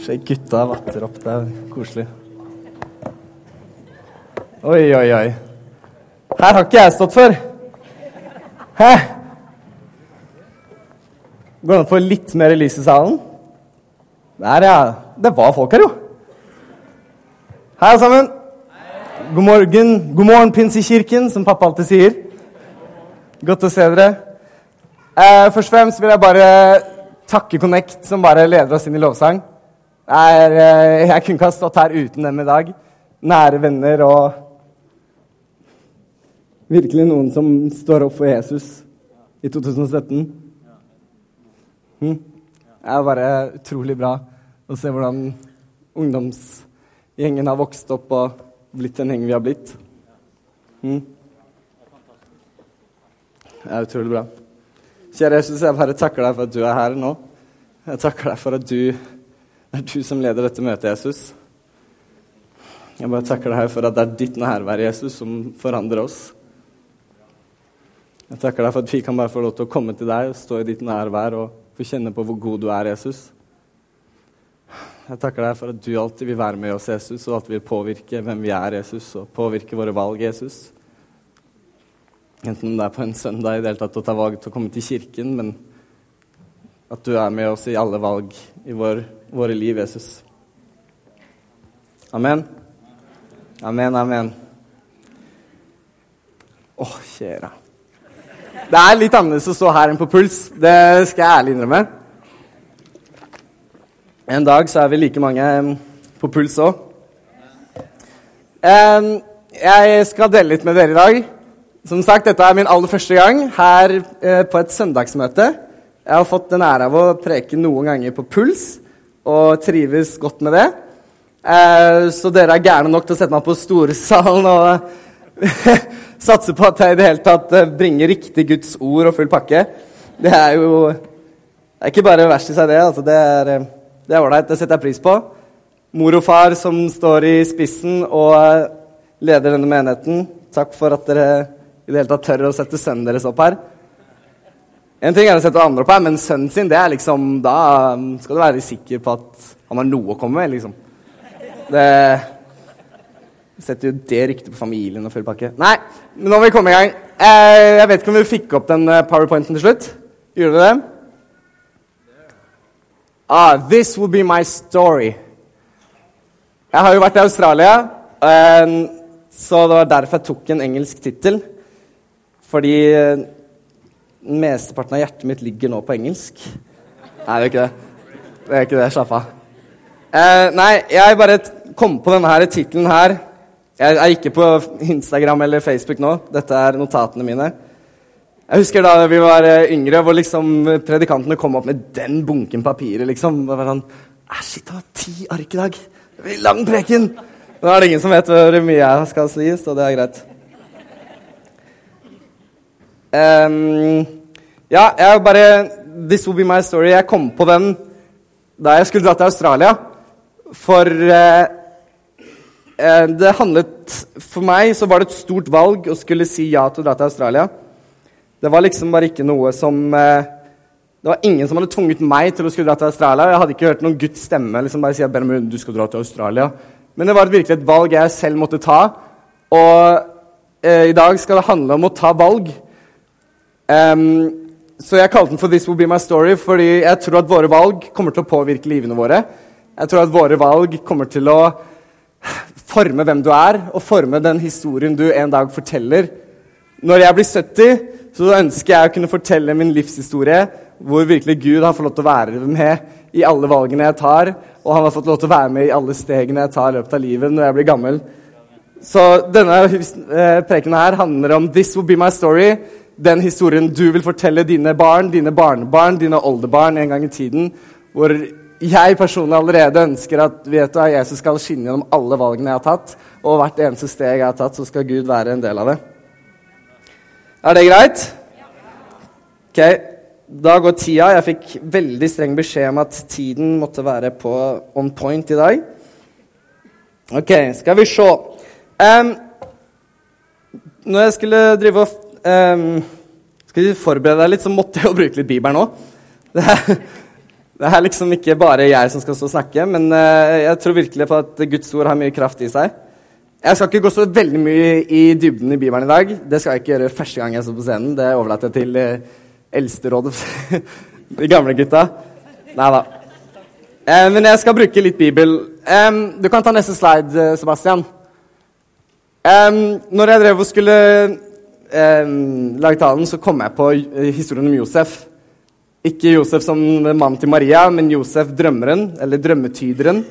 Sjekk gutta vatter opp. Det er koselig. Oi, oi, oi. Her har ikke jeg stått før. Hæ? Går det an å få litt mer lys i salen? Der, ja. Det var folk her, jo. Hei, alle sammen. God morgen, God morgen Pinsekirken, som pappa alltid sier. Godt å se dere. Eh, først og fremst vil jeg bare takke Connect, som bare leder oss inn i lovsang. Er, eh, jeg kunne ikke ha stått her uten dem i dag. Nære venner og virkelig noen som står opp for Jesus i 2017. Hm? Det er bare utrolig bra å se hvordan ungdomsgjengen har vokst opp og blitt den gjengen vi har blitt. Hm? Det er utrolig bra. Kjære Jesus, jeg bare takker deg for at du er her nå. Jeg takker deg for at du det er du som leder dette møtet, Jesus. Jeg bare takker deg for at det er ditt nærvær, Jesus, som forandrer oss. Jeg takker deg for at vi kan bare få lov til å komme til deg og stå i ditt nærvær og få kjenne på hvor god du er, Jesus. Jeg takker deg for at du alltid vil være med oss, Jesus, og alltid vil påvirke hvem vi er, Jesus, og påvirke våre valg, Jesus. Enten det er på en søndag i det hele tatt å ta valg til å komme til kirken, men at du er med oss i alle valg i vår, våre liv, Jesus. Amen. Amen, amen. Å, oh, kjære. Det er litt annerledes å stå her enn på puls. Det skal jeg ærlig innrømme. En dag så er vi like mange på puls òg. Jeg skal dele litt med dere i dag. Som sagt, Dette er min aller første gang her eh, på et søndagsmøte. Jeg har fått den ære av å preke noen ganger på puls, og trives godt med det. Eh, så dere er gærne nok til å sette meg på storesalen og satse på at jeg i det hele tatt eh, bringer riktig Guds ord og full pakke. Det er jo det er ikke bare verst i seg, det. Altså, det er eh, det. Det setter jeg pris på. Mor og far som står i spissen og leder denne menigheten. Takk for at dere i det hele tatt tør å sette sønnen deres opp her. En ting er å sette andre opp her, men sønnen sin, det er liksom Da skal du være sikker på at han har noe å komme med, liksom. Det setter jo det ryktet på familien og full pakke. Nei, men nå må vi komme i gang. Jeg vet ikke om vi fikk opp den powerpointen til slutt. Gjorde vi det? Ah, this will be my story. Jeg har jo vært i Australia, så det var derfor jeg tok en engelsk tittel. Fordi mesteparten av hjertet mitt ligger nå på engelsk. Nei, det er ikke det. Det er ikke det. Slapp av. Eh, nei, jeg bare kom på denne tittelen her. Jeg er ikke på Instagram eller Facebook nå. Dette er notatene mine. Jeg husker da vi var yngre, hvor liksom predikantene kom opp med den bunken papirer. liksom. Det var sånn, Shit, det var ti ark i dag! Det blir lang preken! Nå er det ingen som vet hvor mye jeg skal si, så det er greit. Um, ja, jeg bare This will be my story. Jeg kom på den da jeg skulle dra til Australia. For uh, det handlet For meg så var det et stort valg å skulle si ja til å dra til Australia. Det var liksom bare ikke noe som uh, Det var ingen som hadde tvunget meg til å skulle dra til Australia. Jeg hadde ikke hørt noen Guds stemme liksom bare si at du skal dra til Australia. Men det var virkelig et valg jeg selv måtte ta. Og uh, i dag skal det handle om å ta valg. Um, så jeg kalte den for 'This Will Be My Story' fordi jeg tror at våre valg kommer til å påvirke livene våre. Jeg tror at våre valg kommer til å forme hvem du er, og forme den historien du en dag forteller. Når jeg blir 70, så ønsker jeg å kunne fortelle min livshistorie, hvor virkelig Gud har fått lov til å være med i alle valgene jeg tar, og han har fått lov til å være med i alle stegene jeg tar i løpet av livet når jeg blir gammel. Så denne eh, prekenen her handler om 'This Will Be My Story' den historien du vil fortelle dine barn, dine barnebarn, dine oldebarn en gang i tiden, hvor jeg personlig allerede ønsker at vet du, Jesus skal skinne gjennom alle valgene jeg har tatt, og hvert eneste steg jeg har tatt, så skal Gud være en del av det. Er det greit? Ok, Da går tida. Jeg fikk veldig streng beskjed om at tiden måtte være på on point i dag. Ok, skal vi se. Um, når jeg skulle drive og um, skal vi forberede deg litt, så måtte jeg jo bruke litt Bibelen òg. Det, Det er liksom ikke bare jeg som skal stå og snakke, men eh, jeg tror virkelig på at Guds ord har mye kraft i seg. Jeg skal ikke gå så veldig mye i dybden i Bibelen i dag. Det skal jeg ikke gjøre første gang jeg står på scenen. Det overlater jeg til eh, eldsterådet, de gamle gutta. Nei da. Eh, men jeg skal bruke litt Bibel. Um, du kan ta neste slide, Sebastian. Um, når jeg drev og skulle eh, lagde talen, så kom jeg på eh, historien om Josef. Ikke Josef som mann til Maria, men Josef drømmeren, eller drømmetyderen.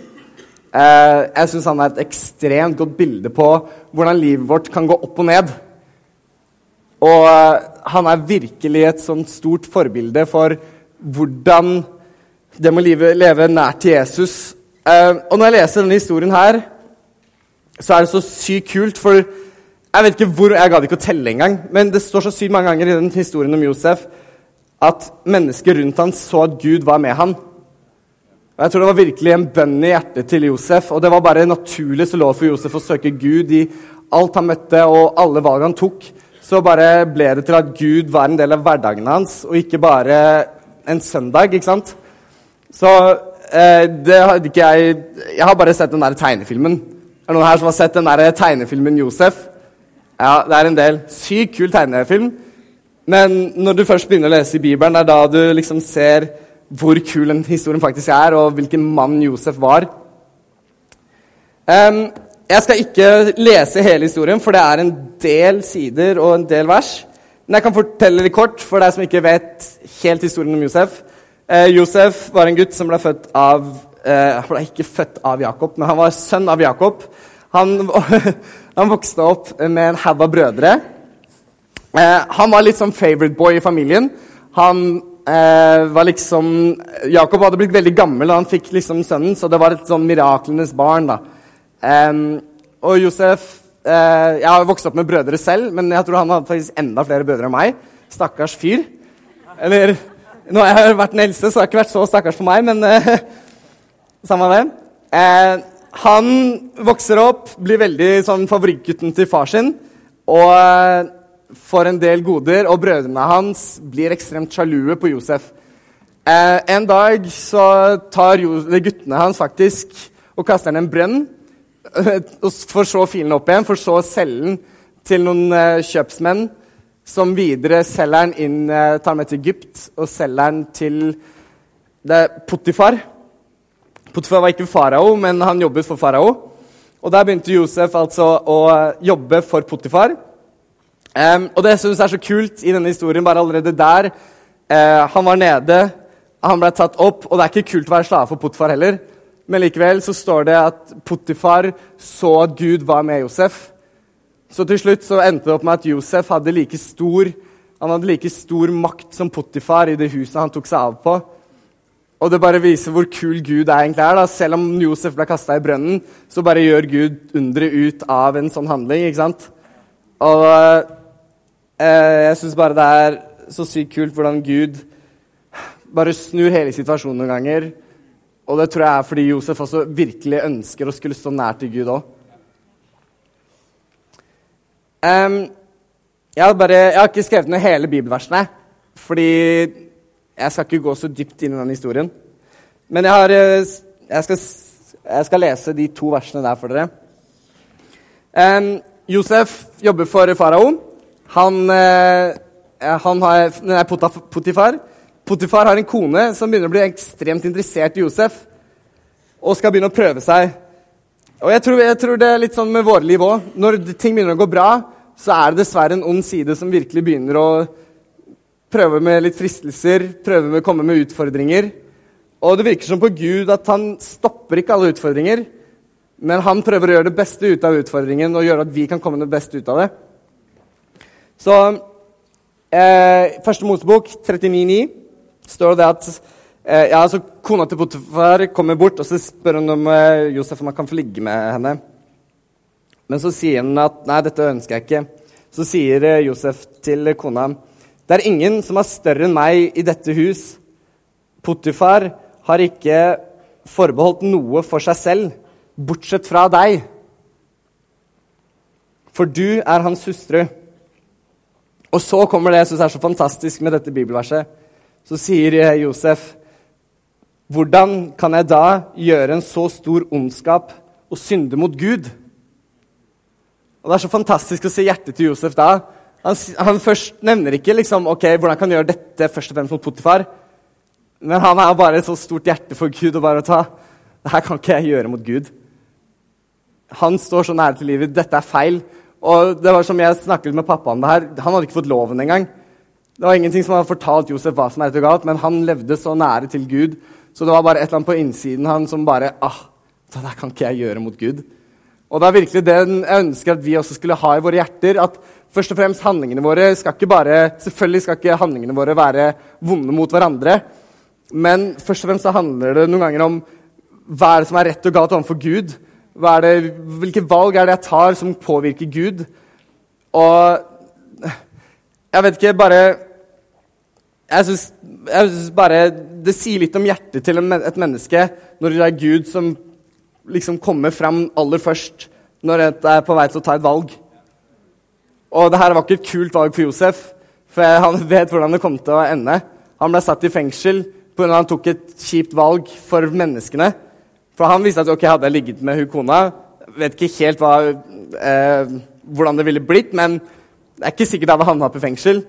Eh, jeg syns han er et ekstremt godt bilde på hvordan livet vårt kan gå opp og ned. Og eh, han er virkelig et sånt stort forbilde for hvordan det må leve, leve nært til Jesus. Eh, og når jeg leser denne historien her, så er det så sykt kult, for jeg vet ikke hvor, jeg gadd ikke å telle engang, men det står så sykt mange ganger i den historien om Josef at mennesker rundt han så at Gud var med han. Og Jeg tror det var virkelig en bønn i hjertet til Josef, og det var bare naturlig så lov for Josef å søke Gud i alt han møtte, og alle valg han tok. Så bare ble det til at Gud var en del av hverdagen hans, og ikke bare en søndag. ikke sant? Så eh, det hadde ikke jeg Jeg har bare sett den der tegnefilmen. Er det noen her som har sett den der tegnefilmen Josef? Ja, det er en del. Sykt kul tegnefilm. Men når du først begynner å lese i Bibelen, det er da du liksom ser hvor kul den historien faktisk er, og hvilken mann Josef var. Um, jeg skal ikke lese hele historien, for det er en del sider og en del vers. Men jeg kan fortelle litt kort for deg som ikke vet helt historien om Josef. Eh, Josef var en gutt som ble født av eh, Han ble ikke født av Jakob, men han var sønn av Jakob. Han, han vokste opp med en haug av brødre. Eh, han var litt sånn favorite boy i familien. Han eh, var liksom Jakob hadde blitt veldig gammel da han fikk liksom sønnen, så det var et sånn miraklenes barn. da. Og Josef eh, Jeg har vokst opp med brødre selv, men jeg tror han hadde faktisk enda flere brødre enn meg. Stakkars fyr. Eller Nå har jeg vært den eldste, så det har ikke vært så stakkars for meg, men eh, samme det. Han vokser opp, blir veldig sånn favorittgutten til far sin. Og eh, får en del goder, og brødrene hans blir ekstremt sjalue på Josef. Eh, en dag så tar guttene hans faktisk og kaster den en brønn. og får så filen opp igjen, for så å selge den til noen eh, kjøpsmenn, som videre selger den inn, eh, tar den med til Egypt og selger den til Potifar. Potifar var ikke farao, men han jobbet for farao. Og der begynte Josef altså å jobbe for Potifar. Um, og det jeg er så kult i denne historien, bare allerede der uh, Han var nede, han ble tatt opp, og det er ikke kult å være slave for Potifar heller. Men likevel så står det at Potifar så at Gud var med Josef. Så til slutt så endte det opp med at Josef hadde like stor, han hadde like stor makt som Potifar i det huset han tok seg av på. Og det bare viser hvor kul Gud er egentlig er. da. Selv om Josef ble kasta i brønnen, så bare gjør Gud underet ut av en sånn handling. ikke sant? Og Eh, jeg syns bare det er så sykt kult hvordan Gud bare snur hele situasjonen noen ganger. Og det tror jeg er fordi Josef også virkelig ønsker å skulle stå nær til Gud òg. Um, jeg, jeg, har ikke skrevet ned hele bibelversene, fordi jeg skal ikke gå så dypt inn i den historien. Men jeg, har, eh, jeg, skal, jeg skal, lese de to versene der for dere. Um, Josef jobber for farao. Han, uh, han har, nei, Potifar. Potifar har en kone som begynner å bli ekstremt interessert i Josef. Og skal begynne å prøve seg. Og jeg tror, jeg tror det er litt sånn med våre liv òg. Når ting begynner å gå bra, så er det dessverre en ond side som virkelig begynner å prøve med litt fristelser, prøve med å komme med utfordringer. Og det virker som på Gud at han stopper ikke alle utfordringer, men han prøver å gjøre det beste ut av utfordringen og gjøre at vi kan komme det beste ut av det. Så eh, Første Mosebok 39,9 står det at eh, ja, altså, kona til Potifar kommer bort og så spør hun om eh, Josef om han kan få ligge med henne. Men så sier hun at nei, dette ønsker jeg ikke. Så sier eh, Josef til kona det er ingen som er større enn meg i dette hus. Potifar har ikke forbeholdt noe for seg selv, bortsett fra deg. For du er hans hustru. Og så kommer det jeg syns er så fantastisk med dette bibelverset. Så sier Josef hvordan kan jeg da gjøre en så stor ondskap og synde mot Gud? Og Det er så fantastisk å se hjertet til Josef da. Han, han først nevner ikke liksom, ok, hvordan kan du gjøre dette først og fremst mot Potifar. Men han har bare et så stort hjerte for Gud og bare å ta Det her kan ikke jeg gjøre mot Gud. Han står så nære til livet. Dette er feil. Og det var som jeg snakket med pappa om det her. Han hadde ikke fått loven engang. Det var ingenting som hadde fortalt Josef hva som er rett og galt, men han levde så nære til Gud. Så det var bare et eller annet på innsiden han som bare ah, Det der kan ikke jeg gjøre mot Gud. Og det er virkelig det jeg ønsker at vi også skulle ha i våre hjerter. at først og fremst handlingene våre skal ikke bare, Selvfølgelig skal ikke handlingene våre være vonde mot hverandre. Men først og fremst så handler det noen ganger om hva er det som er rett og galt overfor Gud. Det, hvilke valg er det jeg tar som påvirker Gud? Og jeg vet ikke, bare Jeg syns bare det sier litt om hjertet til et menneske når det er Gud som liksom kommer fram aller først når jeg er på vei til å ta et valg. Og det her var ikke et kult valg for Josef, for han vet hvordan det kom til å ende. Han ble satt i fengsel pga. han tok et kjipt valg for menneskene. For han visste at ok, hadde jeg ligget med hun kona Vet ikke helt hva, eh, hvordan det ville blitt, men det er ikke sikkert jeg hadde havna i fengsel.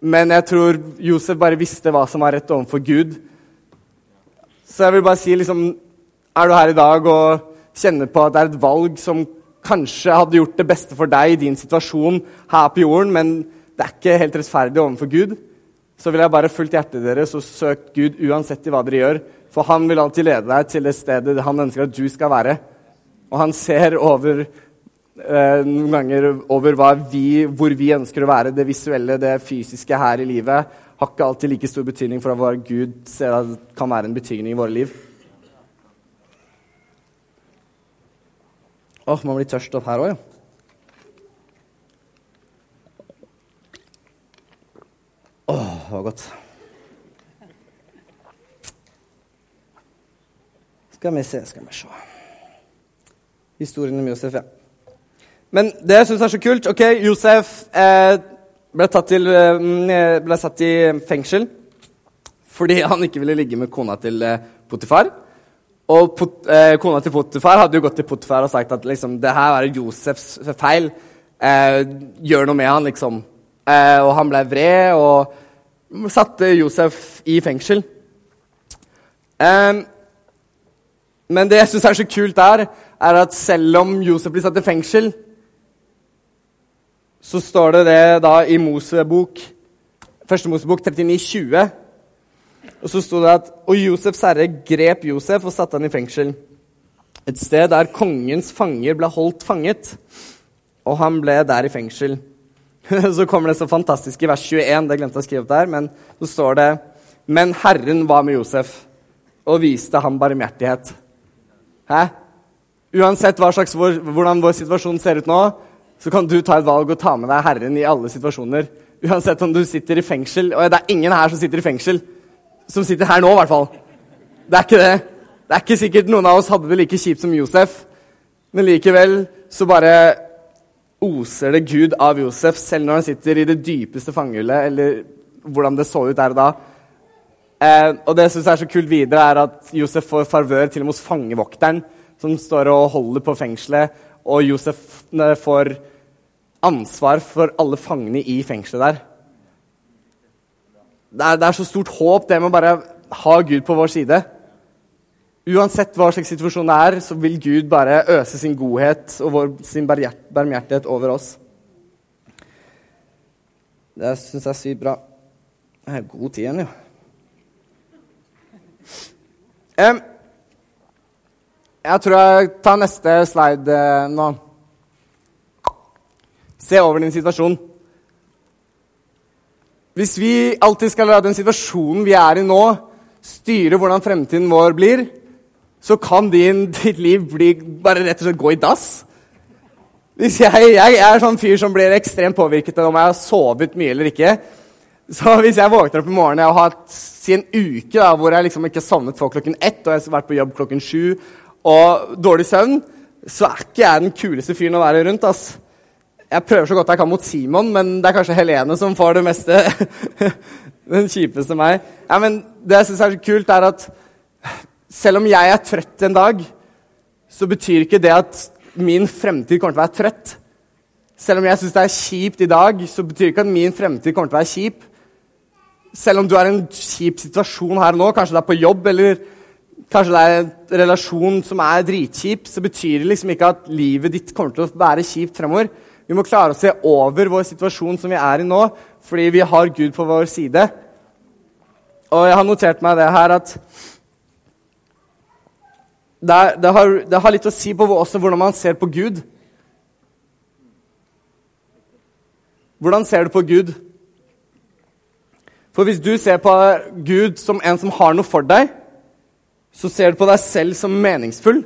Men jeg tror Josef bare visste hva som var rett overfor Gud. Så jeg vil bare si liksom, Er du her i dag og kjenner på at det er et valg som kanskje hadde gjort det beste for deg i din situasjon her på jorden, men det er ikke helt rettferdig overfor Gud, så vil jeg bare fulgt hjertet deres og søkt Gud uansett i hva dere gjør. For han vil alltid lede deg til det stedet han ønsker at du skal være. Og han ser over eh, noen ganger over vi, hvor vi ønsker å være. Det visuelle, det fysiske her i livet har ikke alltid like stor betydning for hva Gud ser at kan være en betydning i våre liv. Åh, man blir tørst opp her òg, ja. Åh, var godt. Skal vi se, skal vi se Historien om Josef, ja. Men det jeg er så kult ok, Josef eh, ble, til, eh, ble, satt i fengsel fordi han ikke ville ligge med kona til eh, Potifar. Og pot, eh, kona til Potifar hadde jo gått til Potifar og sagt at liksom, det her er Josefs feil. Eh, gjør noe med han, liksom. Eh, og han ble vred og satte Josef i fengsel. men det jeg syns er så kult der, er at selv om Josef blir satt i fengsel, så står det det da i Mosebok, første Mosebok 39,20. Og så sto det at Og Josefs herre grep Josef og satte han i fengsel. Et sted der kongens fanger ble holdt fanget. Og han ble der i fengsel. så kommer det så fantastisk i vers 21, det glemte jeg å skrive opp der, men så står det Men Herren var med Josef og viste ham barmhjertighet. Hæ? Uansett hva slags, hvordan vår situasjon ser ut nå, så kan du ta et valg og ta med deg Herren i alle situasjoner. Uansett om du sitter i fengsel. Og det er ingen her som sitter i fengsel. Som sitter her nå, i hvert fall. Det er ikke det. Det er ikke sikkert noen av oss hadde det like kjipt som Josef. Men likevel så bare oser det Gud av Josef, selv når han sitter i det dypeste fangehullet, eller hvordan det så ut der og da. Eh, og det jeg syns er så kult videre, er at Josef får farvør til og med hos fangevokteren som står og holder på fengselet, og Josef får ansvar for alle fangene i fengselet der. Det er, det er så stort håp, det med å bare ha Gud på vår side. Uansett hva slags situasjon det er, så vil Gud bare øse sin godhet og vår, sin barmhjertighet over oss. Det syns jeg er sykt bra. Det er god tid igjen, jo. Um, jeg tror jeg tar neste slide eh, nå. Se over din situasjon. Hvis vi alltid skal la den situasjonen vi er i nå, styre hvordan fremtiden vår blir, så kan din, ditt liv bli, bare rett og slett gå i dass. Hvis jeg, jeg er sånn fyr som blir ekstremt påvirket av om jeg har sovet mye eller ikke. Så hvis jeg våkner opp i morgen og har hatt si en uke da, hvor jeg liksom ikke har sovnet før klokken ett, og jeg har vært på jobb klokken sju og dårlig søvn, så er ikke jeg den kuleste fyren å være rundt. ass. Jeg prøver så godt jeg kan mot Simon, men det er kanskje Helene som får det meste. den kjipeste meg. Ja, men Det jeg syns er så kult, er at Selv om jeg er trøtt en dag, så betyr ikke det at min fremtid kommer til å være trøtt. Selv om jeg syns det er kjipt i dag, så betyr ikke at min fremtid kommer til å være kjip. Selv om du er i en kjip situasjon her nå, kanskje det er på jobb eller kanskje det er en relasjon som er dritkjip, så betyr det liksom ikke at livet ditt kommer til å være kjipt fremover. Vi må klare å se over vår situasjon som vi er i nå, fordi vi har Gud på vår side. Og jeg har notert meg det her at det, det, har, det har, litt å si på også hvordan man ser på Gud. Hvordan ser du på Gud? For hvis du ser på Gud som en som har noe for deg, så ser du på deg selv som meningsfull.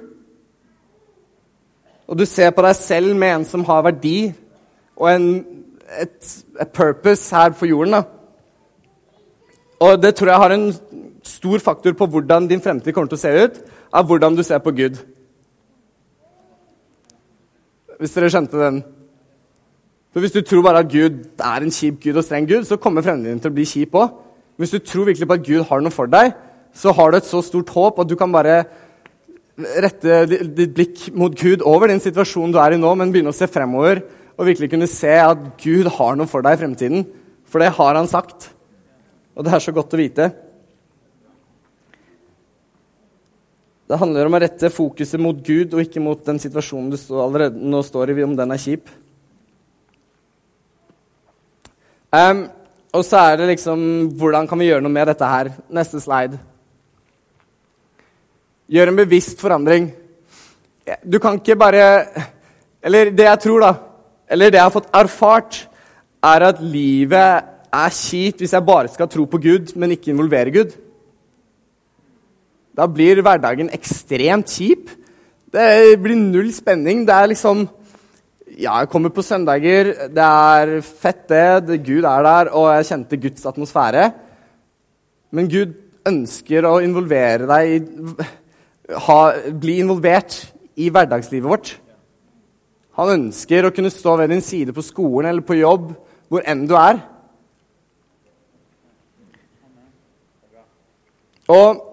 Og du ser på deg selv med en som har verdi og en, et, et purpose her på jorden. da. Og det tror jeg har en stor faktor på hvordan din fremtid kommer til å se ut, av hvordan du ser på Gud. Hvis dere skjønte den. For Hvis du tror bare at Gud er en kjip Gud og streng Gud, så kommer fremtiden din til å bli kjip òg. Hvis du tror virkelig på at Gud har noe for deg, så har du et så stort håp at du kan bare rette ditt blikk mot Gud over den situasjonen du er i nå, men begynne å se fremover og virkelig kunne se at Gud har noe for deg i fremtiden. For det har han sagt. Og det er så godt å vite. Det handler om å rette fokuset mot Gud og ikke mot den situasjonen du allerede nå står i, om den er kjip. Um, og så er det liksom Hvordan kan vi gjøre noe med dette her? Neste slide. Gjør en bevisst forandring. Du kan ikke bare Eller det jeg tror, da, eller det jeg har fått erfart, er at livet er kjipt hvis jeg bare skal tro på Gud, men ikke involvere Gud. Da blir hverdagen ekstremt kjip. Det blir null spenning. Det er liksom Ja, jeg kommer på søndager, det er fett, det. Gud er der, og jeg kjente Guds atmosfære. Men Gud ønsker å involvere deg i ha, Bli involvert i hverdagslivet vårt. Han ønsker å kunne stå ved din side på skolen eller på jobb, hvor enn du er. Og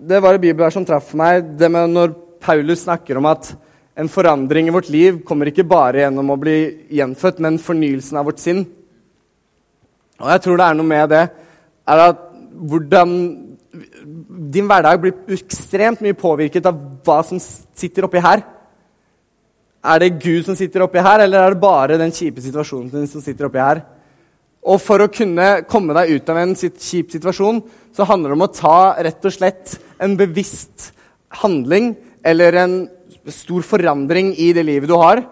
det var et bibelvers som traff meg, det med når Paulus snakker om at en forandring i vårt liv kommer ikke bare gjennom å bli gjenfødt, men fornyelsen av vårt sinn. Og jeg tror det er noe med det er at hvordan din hverdag blir ekstremt mye påvirket av hva som sitter oppi her. Er det Gud som sitter oppi her, eller er det bare den kjipe situasjonen din som sitter oppi her? Og for å kunne komme deg ut av en kjip situasjon, så handler det om å ta rett og slett en bevisst handling eller en stor forandring i det livet du har.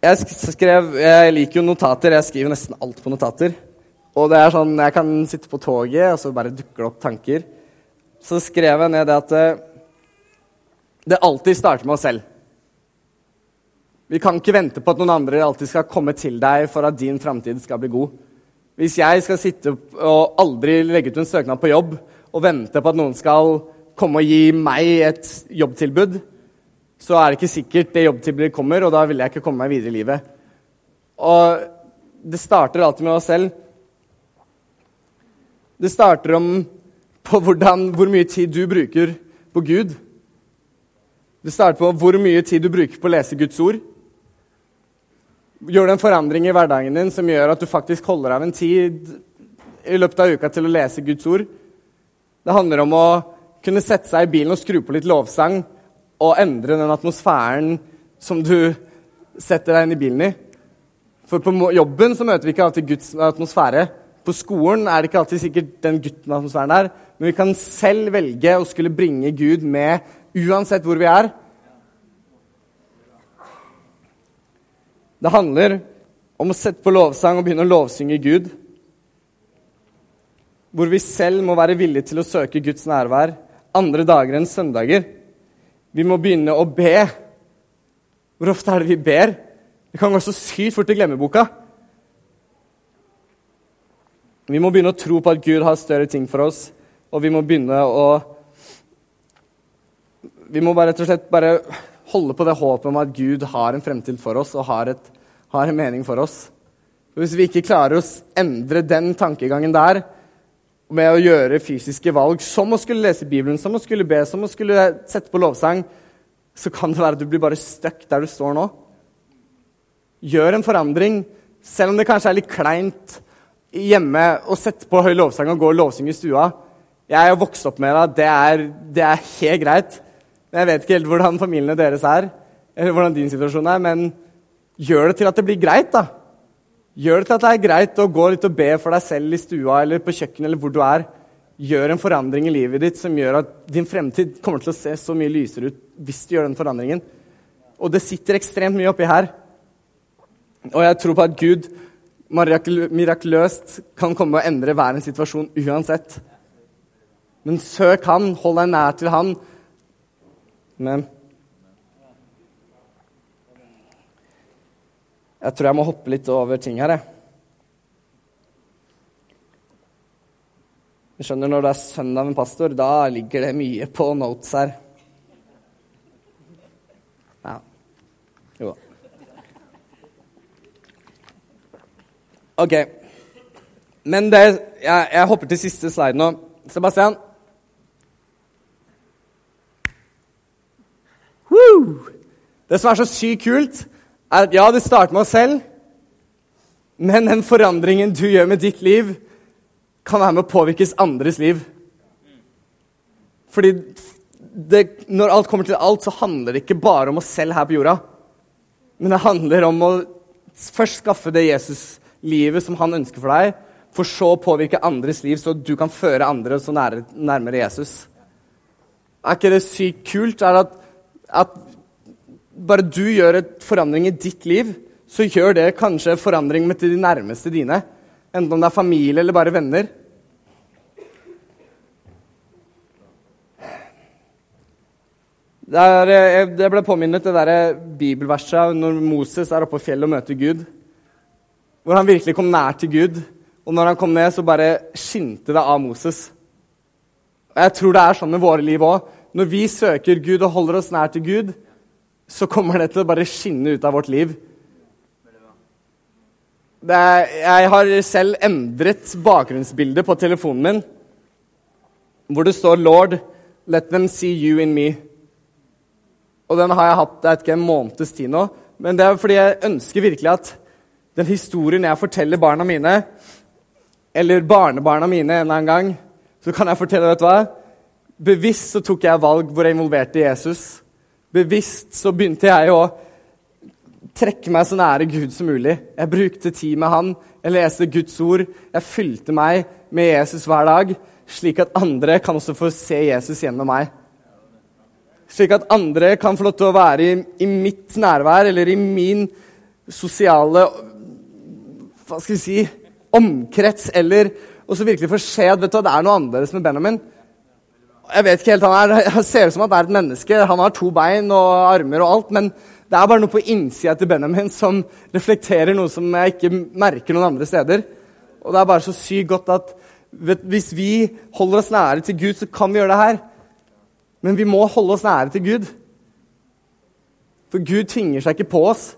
Jeg, skrev, jeg liker jo notater. Jeg skriver nesten alt på notater. Og det er sånn, Jeg kan sitte på toget, og så bare dukker det opp tanker. Så skrev jeg ned det at eh, det alltid starter med oss selv. Vi kan ikke vente på at noen andre alltid skal komme til deg for at din framtid skal bli god. Hvis jeg skal sitte og aldri legge ut en søknad på jobb og vente på at noen skal komme og gi meg et jobbtilbud, så er det ikke sikkert det jobbtilbudet kommer, og da vil jeg ikke komme meg videre i livet. Og det starter alltid med oss selv. Det starter om på hvordan, hvor mye tid du bruker på Gud. Det starter på hvor mye tid du bruker på å lese Guds ord. Gjør du en forandring i hverdagen din som gjør at du faktisk holder av en tid i løpet av uka til å lese Guds ord? Det handler om å kunne sette seg i bilen og skru på litt lovsang og endre den atmosfæren som du setter deg inn i bilen i. For på jobben så møter vi ikke alltid Guds atmosfære. På skolen er det ikke alltid sikkert den gutten atmosfæren der, men vi kan selv velge å skulle bringe Gud med uansett hvor vi er. Det handler om å sette på lovsang og begynne å lovsynge Gud. Hvor vi selv må være villige til å søke Guds nærvær andre dager enn søndager. Vi må begynne å be. Hvor ofte er det vi ber? Vi kan gå så sykt fort i glemmeboka. Vi må begynne å tro på at Gud har større ting for oss, og vi må begynne å vi må bare rett og slett bare holde på det håpet om at Gud har en fremtid for oss og har, et, har en mening for oss. Hvis vi ikke klarer å endre den tankegangen der med å gjøre fysiske valg, som å skulle lese Bibelen, som å skulle be, som å skulle sette på lovsang, så kan det være at du blir bare stuck der du står nå. Gjør en forandring, selv om det kanskje er litt kleint hjemme og sette på høy lovsang og gå og lovsynge i stua. Jeg har vokst opp med det. Det er, det er helt greit. Jeg vet ikke helt hvordan familiene deres er, eller hvordan din situasjon er, men gjør det til at det blir greit, da. Gjør det til at det er greit å gå litt og be for deg selv i stua eller på kjøkkenet eller hvor du er. Gjør en forandring i livet ditt som gjør at din fremtid kommer til å se så mye lysere ut hvis du gjør den forandringen. Og det sitter ekstremt mye oppi her. Og jeg tror på at Gud mirakuløst kan komme og endre hver situasjon uansett. Men søk Han, hold deg nær til Han. Men Jeg tror jeg må hoppe litt over ting her, jeg. Du skjønner, Når det er søndag med pastor, da ligger det mye på notes her. Ja. Jo OK. Men det jeg, jeg hopper til siste slide nå. Sebastian? Woo! Det som er så sykt kult, er at ja, det starter med oss selv, men den forandringen du gjør med ditt liv, kan være med å påvirkes andres liv. Fordi det, når alt kommer til alt, så handler det ikke bare om oss selv her på jorda. Men det handler om å først skaffe det Jesus-livet som han ønsker for deg, for så å påvirke andres liv, så du kan føre andre så nære, nærmere Jesus. Er ikke det sykt kult? Er at, at bare du gjør et forandring i ditt liv, så gjør det kanskje forandring med til de nærmeste dine. Enten om det er familie eller bare venner. Der, eh, det ble påminnet det der bibelverset når Moses er oppe på fjellet og møter Gud. Hvor han virkelig kom nær til Gud. Og når han kom ned, så bare skinte det av Moses. Og Jeg tror det er sånn med våre liv òg. Når vi søker Gud og holder oss nær til Gud, så kommer det til å bare skinne ut av vårt liv. Er, jeg har selv endret bakgrunnsbildet på telefonen min, hvor det står 'Lord, let them see you in me'. Og den har jeg hatt jeg vet ikke, en måneds tid nå. Men det er fordi jeg ønsker virkelig at den historien jeg forteller barna mine, eller barnebarna mine en eller annen gang, så kan jeg fortelle vet du hva? Bevisst så tok jeg valg hvor jeg involverte Jesus bevisst så begynte jeg å trekke meg så nære Gud som mulig. Jeg brukte tid med han, jeg leste Guds ord. Jeg fylte meg med Jesus hver dag, slik at andre kan også få se Jesus gjennom meg. Slik at andre kan få lov til å være i, i mitt nærvær eller i min sosiale hva skal vi si, omkrets, eller også virkelig få se at vet du, det er noe annerledes med Benjamin. Jeg vet ikke helt, Han er, jeg ser ut som det er et menneske. Han har to bein og armer og alt. Men det er bare noe på innsida til Benjamin som reflekterer noe som jeg ikke merker noen andre steder. Og det er bare så sykt godt at vet, hvis vi holder oss nære til Gud, så kan vi gjøre det her. Men vi må holde oss nære til Gud. For Gud tvinger seg ikke på oss.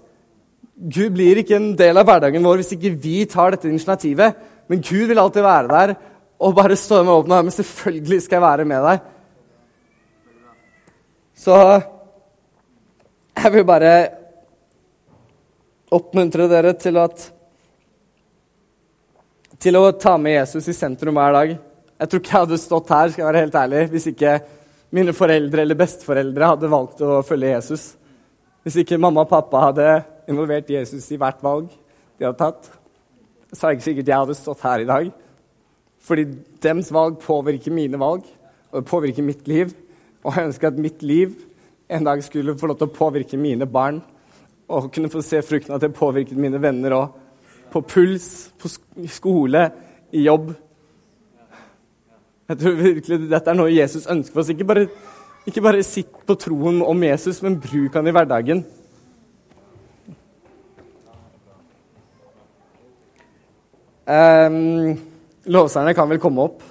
Gud blir ikke en del av hverdagen vår hvis ikke vi tar dette initiativet. Men Gud vil alltid være der og bare stå med åpne armer. Selvfølgelig skal jeg være med deg. Så jeg vil bare oppmuntre dere til at til å ta med Jesus i sentrum hver dag. Jeg tror ikke jeg hadde stått her skal jeg være helt ærlig, hvis ikke mine foreldre eller besteforeldre hadde valgt å følge Jesus. Hvis ikke mamma og pappa hadde involvert Jesus i hvert valg de hadde tatt, så er det ikke sikkert jeg hadde stått her i dag. Fordi dems valg påvirker mine valg, og det påvirker mitt liv. Og jeg ønsker at mitt liv en dag skulle få lov til å påvirke mine barn. Og kunne få se frukten av at det påvirket mine venner òg. På puls, på skole, i jobb. Jeg tror virkelig dette er noe Jesus ønsker for oss. Ikke bare, ikke bare sitt på troen om Jesus, men bruk han i hverdagen. Um, lovsangerne kan vel komme opp.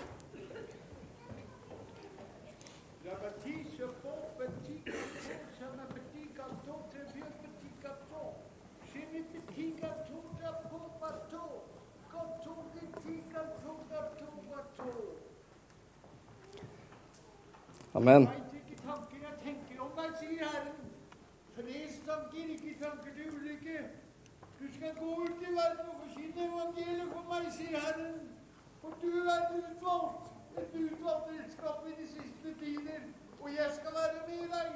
Amen. Skal gå ut i verden og forkynne evangeliet for meg, sier Herren. For du er utvalgt, et utvalgt redskap i de siste tider. Og jeg skal være med deg.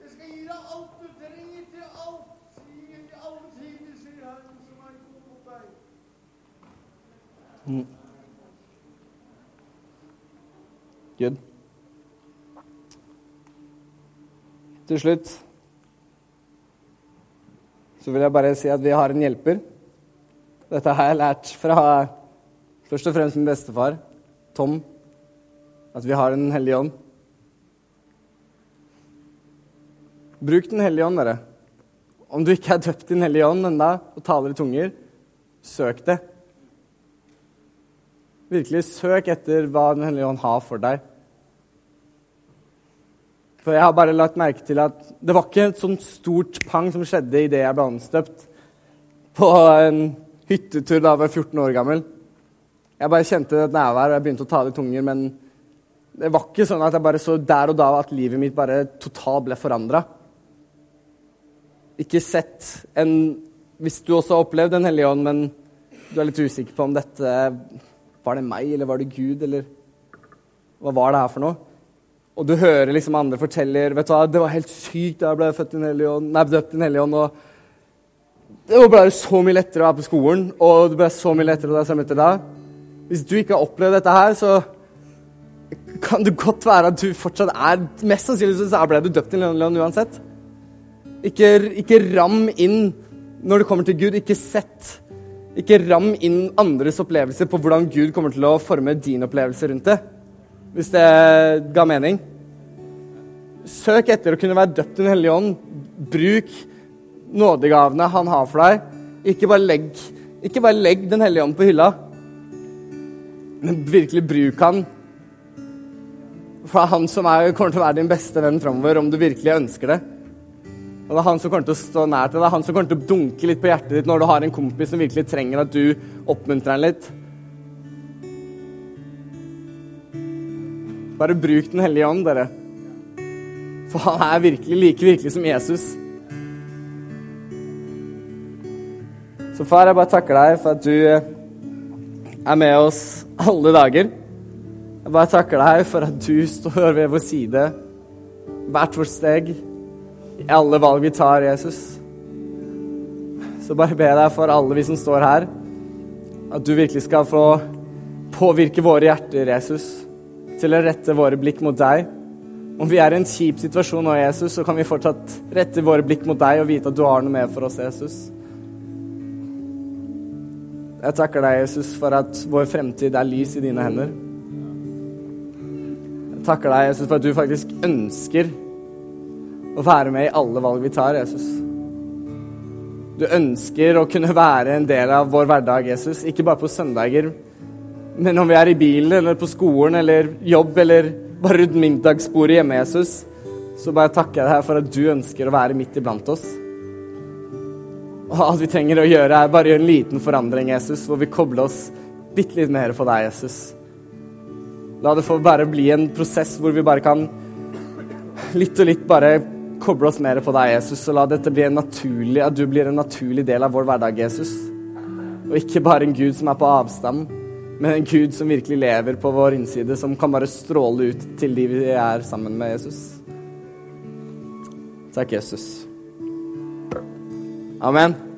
Jeg skal gi deg alt du trenger til alt. Sier til alle tider, sier Herren, som er god mot deg. Gud. Til slutt så vil jeg bare si at vi har en hjelper. Dette har jeg lært fra først og fremst min bestefar, Tom, at vi har Den hellige ånd. Bruk Den hellige ånd, dere. Om du ikke er døpt i Den hellige ånd ennå og taler i tunger, søk det. Virkelig søk etter hva Den hellige ånd har for deg. For jeg har bare lagt merke til at det var ikke et sånt stort pang som skjedde idet jeg ble anstøpt på en hyttetur da jeg var 14 år gammel. Jeg bare kjente et nærvær, og jeg begynte å tale i tunger, men det var ikke sånn at jeg bare så der og da at livet mitt bare totalt ble forandra. Ikke sett en Hvis du også har opplevd Den hellige ånd, men du er litt usikker på om dette Var det meg, eller var det Gud, eller Hva var det her for noe? Og du hører liksom andre forteller vet du hva, det var helt sykt da jeg ble født i Den hellige ånd, nei, døpt i Den hellige ånd. og Det ble så mye lettere å være på skolen, og det ble så mye lettere å være sammen med deg. Hvis du ikke har opplevd dette her, så kan det godt være at du fortsatt er Mest sannsynlig så ble du døpt i ånd uansett. Ikke, ikke ram inn når det kommer til Gud. Ikke sett. Ikke ram inn andres opplevelser på hvordan Gud kommer til å forme din opplevelse rundt det hvis det ga mening. Søk etter å kunne være døpt i Den hellige ånd. Bruk nådegavene han har for deg. Ikke bare legg, ikke bare legg Den hellige ånd på hylla, men virkelig bruk han. For det er han som er, kommer til å være din beste venn framover, om du virkelig ønsker det. Og det er han som kommer til å stå nær til deg, det er han som kommer til å dunke litt på hjertet ditt når du har en kompis som virkelig trenger at du oppmuntrer ham litt. Bare bruk Den hellige ånd, dere. For han er virkelig like virkelig som Jesus. Så far, jeg bare takker deg for at du er med oss alle dager. Jeg bare takker deg for at du står ved vår side hvert vårt steg i alle valg vi tar, Jesus. Så bare ber jeg for alle vi som står her, at du virkelig skal få påvirke våre hjerter, Jesus til å rette våre blikk mot deg. Om vi er i en kjip situasjon nå, Jesus, så kan vi fortsatt rette våre blikk mot deg og vite at du har noe med for oss, Jesus. Jeg takker deg, Jesus, for at vår fremtid er lys i dine hender. Jeg takker deg, Jesus, for at du faktisk ønsker å være med i alle valg vi tar, Jesus. Du ønsker å kunne være en del av vår hverdag, Jesus, ikke bare på søndager, men om vi er i bilen eller på skolen eller jobb eller bare rundt middagsbordet hjemme, Jesus, så bare takker jeg deg for at du ønsker å være midt iblant oss. Og alt vi trenger å gjøre, er bare gjøre en liten forandring, Jesus, hvor vi kobler oss bitte litt mer på deg, Jesus. La det få bare bli en prosess hvor vi bare kan litt og litt bare koble oss mer på deg, Jesus, og la dette bli en naturlig, at du blir en naturlig del av vår hverdag, Jesus. Og ikke bare en Gud som er på avstand men en Gud som virkelig lever på vår innside, som kan bare stråle ut til de vi er sammen med Jesus. Takk, Jesus. Amen.